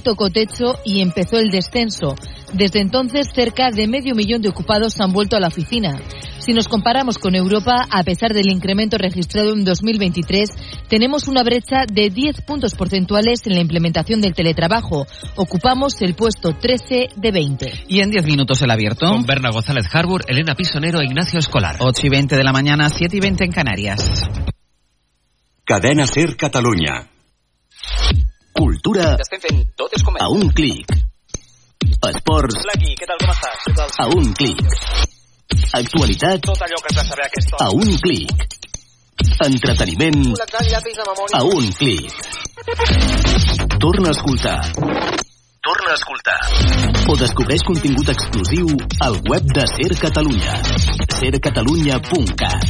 ley tocó techo y empezó el descenso. Desde entonces, cerca de medio millón de ocupados han vuelto a la oficina. Si nos comparamos con Europa, a pesar del incremento registrado en 2023, tenemos una brecha de 10 puntos porcentuales en la implementación del teletrabajo. Ocupamos el puesto 13 de 20. Y en 10 minutos el abierto. Con Berna González Harbour, Elena Pisonero e Ignacio Escolar. 8 y 20 de la mañana, 7 y 20 en Canarias. Cadena Ser Catalunya. Cultura a un clic. Esports què tal, com estàs? Què tal? a un clic. Actualitat Tot allò que has de saber a aquesta hora. a un clic. Entreteniment Col·lectar llapis de memòria. a un clic. Torna a escoltar. Torna a escoltar. O descobreix contingut exclusiu al web de Ser Catalunya. sercatalunya.cat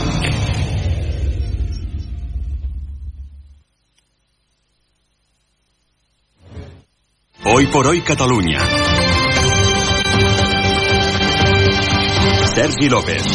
Hoy por hoy Catalunya. Sergi López.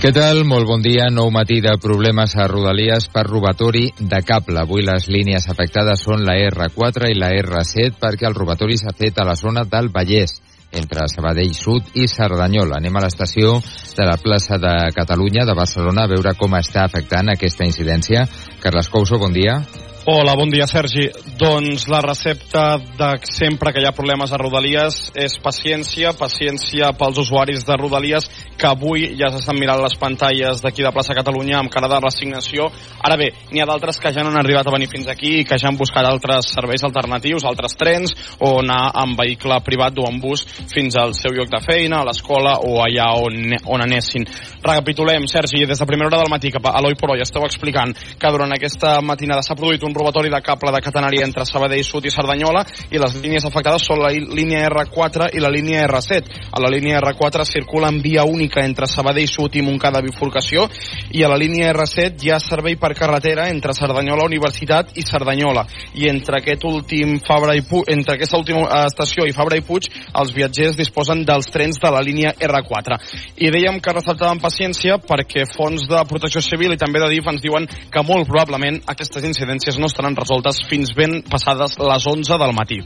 Què tal? Molt bon dia. Nou matí de problemes a Rodalies per robatori de cable. Avui les línies afectades són la R4 i la R7 perquè el robatori s'ha fet a la zona del Vallès entre Sabadell Sud i Cerdanyola. Anem a l'estació de la plaça de Catalunya de Barcelona a veure com està afectant aquesta incidència. Carles Couso, bon dia. Hola, bon dia, Sergi. Doncs la recepta de sempre que hi ha problemes a Rodalies és paciència, paciència pels usuaris de Rodalies que avui ja s'estan mirant les pantalles d'aquí de plaça Catalunya amb cara de resignació. Ara bé, n'hi ha d'altres que ja no han arribat a venir fins aquí i que ja han buscat altres serveis alternatius, altres trens, o anar amb vehicle privat o amb bus fins al seu lloc de feina, a l'escola o allà on, on anessin. Recapitulem, Sergi, des de primera hora del matí cap a l'Oi por Oi esteu explicant que durant aquesta matinada s'ha produït un robatori de cable de catenària entre Sabadell Sud i Cerdanyola i les línies afectades són la línia R4 i la línia R7. A la línia R4 circula en via única entre Sabadell Sud i Montcada Bifurcació i a la línia R7 hi ha servei per carretera entre Cerdanyola Universitat i Cerdanyola i entre aquest últim Fabra i Puig, entre aquesta última eh, estació i Fabra i Puig els viatgers disposen dels trens de la línia R4 i dèiem que resaltàvem paciència perquè fons de protecció civil i també de DIF ens diuen que molt probablement aquestes incidències no estaran resoltes fins ben passades les 11 del matí.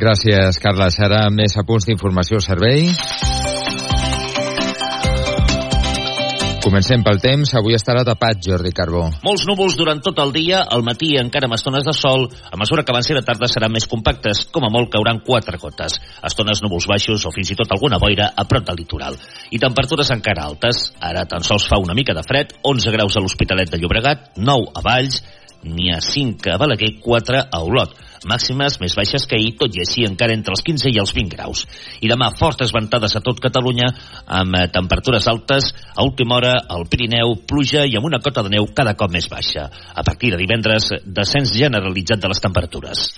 Gràcies, Carles. Ara més apunts d'informació servei. Comencem pel temps. Avui estarà tapat, Jordi Carbó. Molts núvols durant tot el dia, al matí encara amb estones de sol, a mesura que avanci la tarda seran més compactes, com a molt cauran quatre gotes, estones núvols baixos o fins i tot alguna boira a prop del litoral. I temperatures encara altes, ara tan sols fa una mica de fred, 11 graus a l'Hospitalet de Llobregat, 9 a Valls, n'hi ha 5 a Balaguer, 4 a Olot. Màximes més baixes que ahir, tot i així encara entre els 15 i els 20 graus. I demà fortes ventades a tot Catalunya, amb eh, temperatures altes, a última hora al Pirineu, pluja i amb una cota de neu cada cop més baixa. A partir de divendres, descens generalitzat de les temperatures.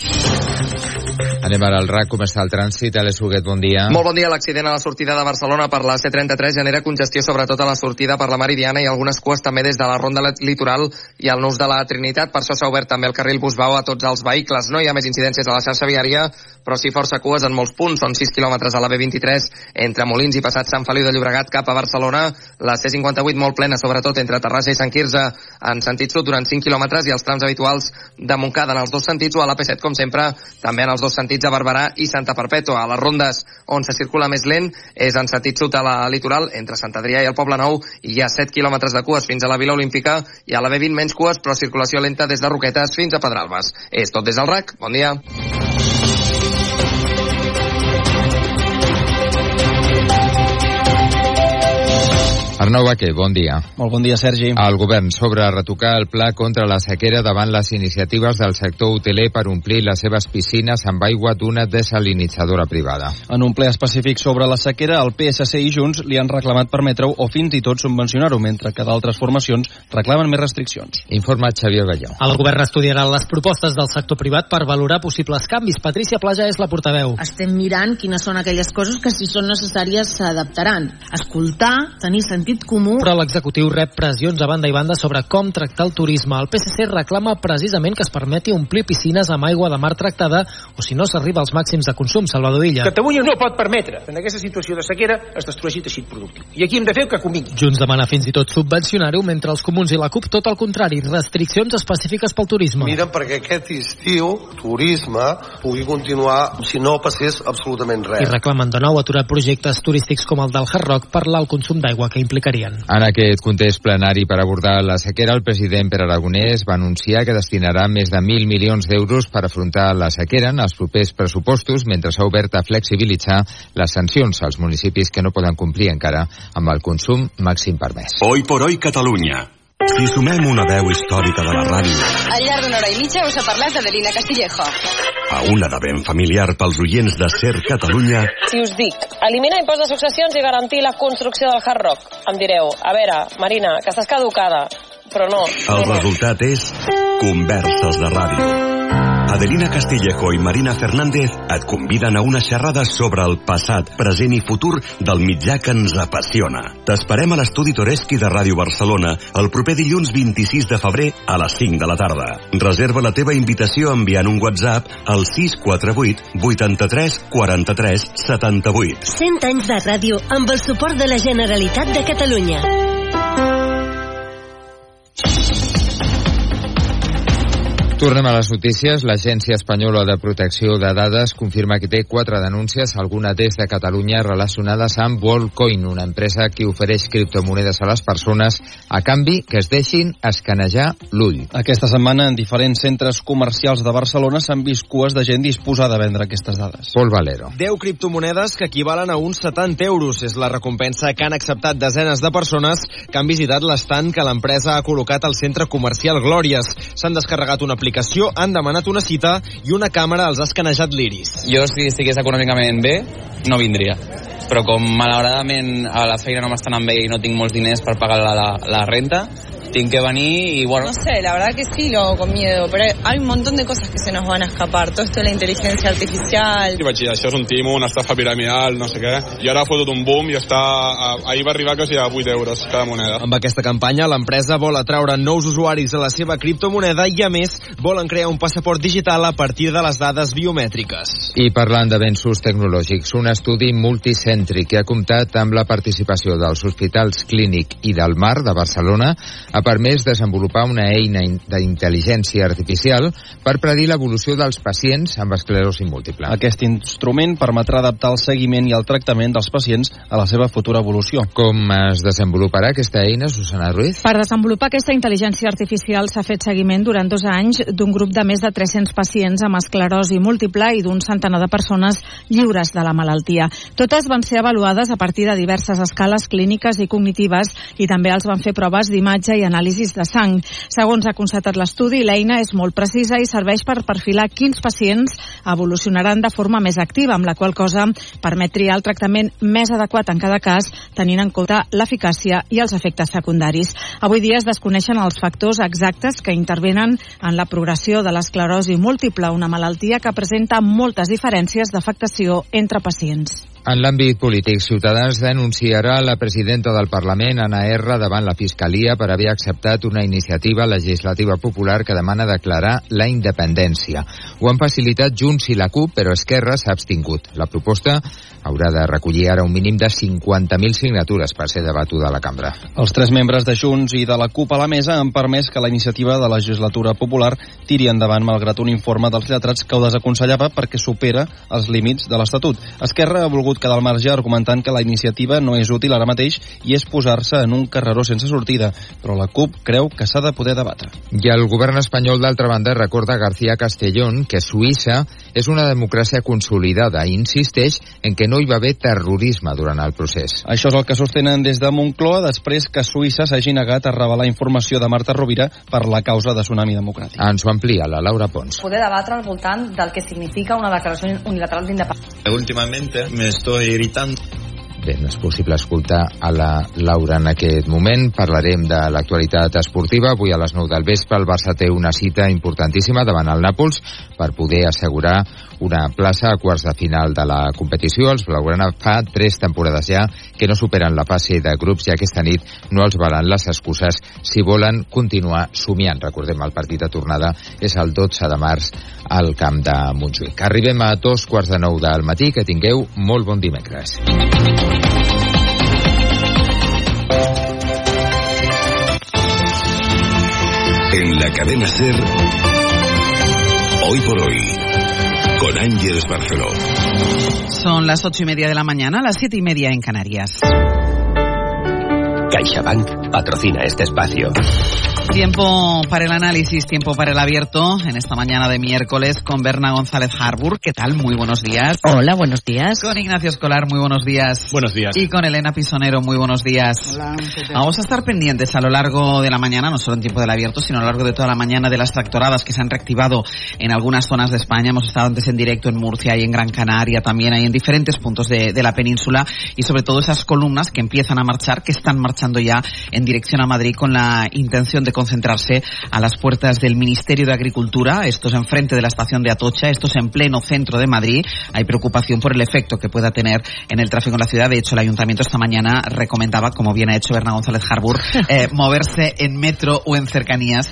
Anem ara al RAC. Com està el trànsit? Alex Huguet, bon dia. Molt bon dia. L'accident a la sortida de Barcelona per la C33 genera congestió sobretot a la sortida per la Meridiana i algunes cues també des de la Ronda Litoral i al nus de la Trinitat. Per això s'ha obert també el carril Busbau a tots els vehicles. No hi ha més incidències a la xarxa viària, però sí força cues en molts punts. Són 6 quilòmetres a la B23 entre Molins i passat Sant Feliu de Llobregat cap a Barcelona. La C58 molt plena, sobretot entre Terrassa i Sant Quirze en sentit sud durant 5 quilòmetres i els trams habituals de Montcada en els dos sentits o a la P7, com sempre, també en els dos sentits a Barberà i Santa Perpètua. A les rondes on se circula més lent és en sentit sud a la litoral, entre Sant Adrià i el Poble Nou, hi ha 7 quilòmetres de cues fins a la Vila Olímpica i a la B20 menys cues, però circulació lenta des de Roquetes fins a Pedralbes. És tot des del RAC. Bon dia. Arnau Baquer, bon dia. Molt bon dia, Sergi. El govern sobre retocar el pla contra la sequera davant les iniciatives del sector hoteler per omplir les seves piscines amb aigua d'una desalinitzadora privada. En un ple específic sobre la sequera, el PSC i Junts li han reclamat permetre-ho o fins i tot subvencionar-ho, mentre que d'altres formacions reclamen més restriccions. Informa Xavier Galló. El govern estudiarà les propostes del sector privat per valorar possibles canvis. Patricia Plaja és la portaveu. Estem mirant quines són aquelles coses que si són necessàries s'adaptaran. Escoltar, tenir sentit comú... Però l'executiu rep pressions a banda i banda sobre com tractar el turisme. El PSC reclama precisament que es permeti omplir piscines amb aigua de mar tractada o si no s'arriba als màxims de consum. Salvador Illa. Catalunya no pot permetre en aquesta situació de sequera es destrueixi teixit productiu. I aquí hem de fer el que convingui. Junts demana fins i tot subvencionar-ho, mentre els comuns i la CUP tot el contrari, restriccions específiques pel turisme. Miren perquè aquest estiu turisme pugui continuar si no passés absolutament res. I reclamen de nou aturar projectes turístics com el del Hard Rock per l'alt consum d'aigua que implicarien. En aquest context plenari per abordar la sequera, el president Pere Aragonès va anunciar que destinarà més de 1.000 milions d'euros per afrontar la sequera en els propers pressupostos, mentre s'ha obert a flexibilitzar les sancions als municipis que no poden complir encara amb el consum màxim permès. Hoy por hoy Catalunya. Si sumem una veu històrica de la ràdio Al llarg d'una hora i mitja us ha parlat Adelina Castillejo. a una de ben familiar pels oients de Ser Catalunya, Si us dic, eliminar impost de successions i garantir la construcció del Hard Rock, em direu, a veure, Marina, que estàs caducada, però no. el resultat és Converses de Ràdio. Adelina Castillejo i Marina Fernández et conviden a una xerrada sobre el passat, present i futur del mitjà que ens apassiona. T'esperem a l'estudi Toreski de Ràdio Barcelona el proper dilluns 26 de febrer a les 5 de la tarda. Reserva la teva invitació enviant un WhatsApp al 648 83 43 78. 100 anys de ràdio amb el suport de la Generalitat de Catalunya. Tornem a les notícies. L'Agència Espanyola de Protecció de Dades confirma que té quatre denúncies, alguna des de Catalunya relacionades amb WorldCoin, una empresa que ofereix criptomonedes a les persones a canvi que es deixin escanejar l'ull. Aquesta setmana en diferents centres comercials de Barcelona s'han vist cues de gent disposada a vendre aquestes dades. Pol Valero. 10 criptomonedes que equivalen a uns 70 euros. És la recompensa que han acceptat desenes de persones que han visitat l'estant que l'empresa ha col·locat al centre comercial Glòries. S'han descarregat una aplicació, han demanat una cita i una càmera els ha escanejat l'iris. Jo, si estigués econòmicament bé, no vindria. Però com malauradament a la feina no m'està anant bé i no tinc molts diners per pagar la, la, la renta, tinc que venir y bueno... No sé, la verdad que sí lo hago con miedo, pero hay un montón de cosas que se nos van a escapar. Todo esto de la inteligencia artificial. I vaig dir, això és un timo, una estafa piramidal, no sé què. I ara ha fotut un boom i està... Ahir va arribar quasi a 8 euros cada moneda. Amb aquesta campanya, l'empresa vol atraure nous usuaris a la seva criptomoneda i, a més, volen crear un passaport digital a partir de les dades biomètriques. I parlant d'avenços tecnològics, un estudi multicèntric que ha comptat amb la participació dels hospitals Clínic i del Mar de Barcelona ha permès desenvolupar una eina d'intel·ligència artificial per predir l'evolució dels pacients amb esclerosi múltiple. Aquest instrument permetrà adaptar el seguiment i el tractament dels pacients a la seva futura evolució. Com es desenvoluparà aquesta eina, Susana Ruiz? Per desenvolupar aquesta intel·ligència artificial s'ha fet seguiment durant dos anys d'un grup de més de 300 pacients amb esclerosi múltiple i d'un centenar de persones lliures de la malaltia. Totes van ser avaluades a partir de diverses escales clíniques i cognitives i també els van fer proves d'imatge i anàlisis de sang. Segons ha constatat l'estudi, l'eina és molt precisa i serveix per perfilar quins pacients evolucionaran de forma més activa, amb la qual cosa permet triar el tractament més adequat en cada cas, tenint en compte l'eficàcia i els efectes secundaris. Avui dia es desconeixen els factors exactes que intervenen en la progressió de l'esclerosi múltiple, una malaltia que presenta moltes diferències d'afectació entre pacients. En l'àmbit polític, Ciutadans denunciarà la presidenta del Parlament, Anna R, davant la Fiscalia per haver acceptat una iniciativa legislativa popular que demana declarar la independència. Ho han facilitat Junts i la CUP, però Esquerra s'ha abstingut. La proposta haurà de recollir ara un mínim de 50.000 signatures per ser debatuda a la cambra. Els tres membres de Junts i de la CUP a la mesa han permès que la iniciativa de la legislatura popular tiri endavant malgrat un informe dels lletrats que ho desaconsellava perquè supera els límits de l'Estatut. Esquerra ha volgut quedar al marge argumentant que la iniciativa no és útil ara mateix i és posar-se en un carreró sense sortida, però la CUP creu que s'ha de poder debatre. I el govern espanyol, d'altra banda, recorda García Castellón que Suïssa és una democràcia consolidada i insisteix en que no hi va haver terrorisme durant el procés. Això és el que sostenen des de Moncloa després que Suïssa s'hagi negat a revelar informació de Marta Rovira per la causa de Tsunami Democràtic. Ens ho amplia la Laura Pons. Poder debatre al voltant del que significa una declaració unilateral d'independència. Últimamente me estoy irritando Bé, no és possible escoltar a la Laura en aquest moment. Parlarem de l'actualitat esportiva. Avui a les 9 del vespre el Barça té una cita importantíssima davant el Nàpols per poder assegurar una plaça a quarts de final de la competició. Els blaugrana fa tres temporades ja que no superen la fase de grups i aquesta nit no els valen les excuses si volen continuar somiant. Recordem, el partit de tornada és el 12 de març al camp de Montjuïc. Arribem a dos quarts de nou del matí. Que tingueu molt bon dimecres. En la cadena Ser, hoy por hoy, con Ángeles Barceló. Son las ocho y media de la mañana, las siete y media en Canarias. CaixaBank patrocina este espacio. Tiempo para el análisis, tiempo para el abierto en esta mañana de miércoles con Berna González Harburg. ¿Qué tal? Muy buenos días. Hola, buenos días. Con Ignacio Escolar, muy buenos días. Buenos días. Y con Elena Pisonero, muy buenos días. Hola, Vamos a estar pendientes a lo largo de la mañana, no solo en tiempo del abierto, sino a lo largo de toda la mañana de las tractoradas que se han reactivado en algunas zonas de España. Hemos estado antes en directo en Murcia y en Gran Canaria, también hay en diferentes puntos de, de la península y sobre todo esas columnas que empiezan a marchar, que están marchando ya en dirección a Madrid con la intención de concentrarse a las puertas del Ministerio de Agricultura. Esto es enfrente de la estación de Atocha, esto es en pleno centro de Madrid. Hay preocupación por el efecto que pueda tener en el tráfico en la ciudad. De hecho, el ayuntamiento esta mañana recomendaba, como bien ha hecho Berna González Harbour, eh, moverse en metro o en cercanías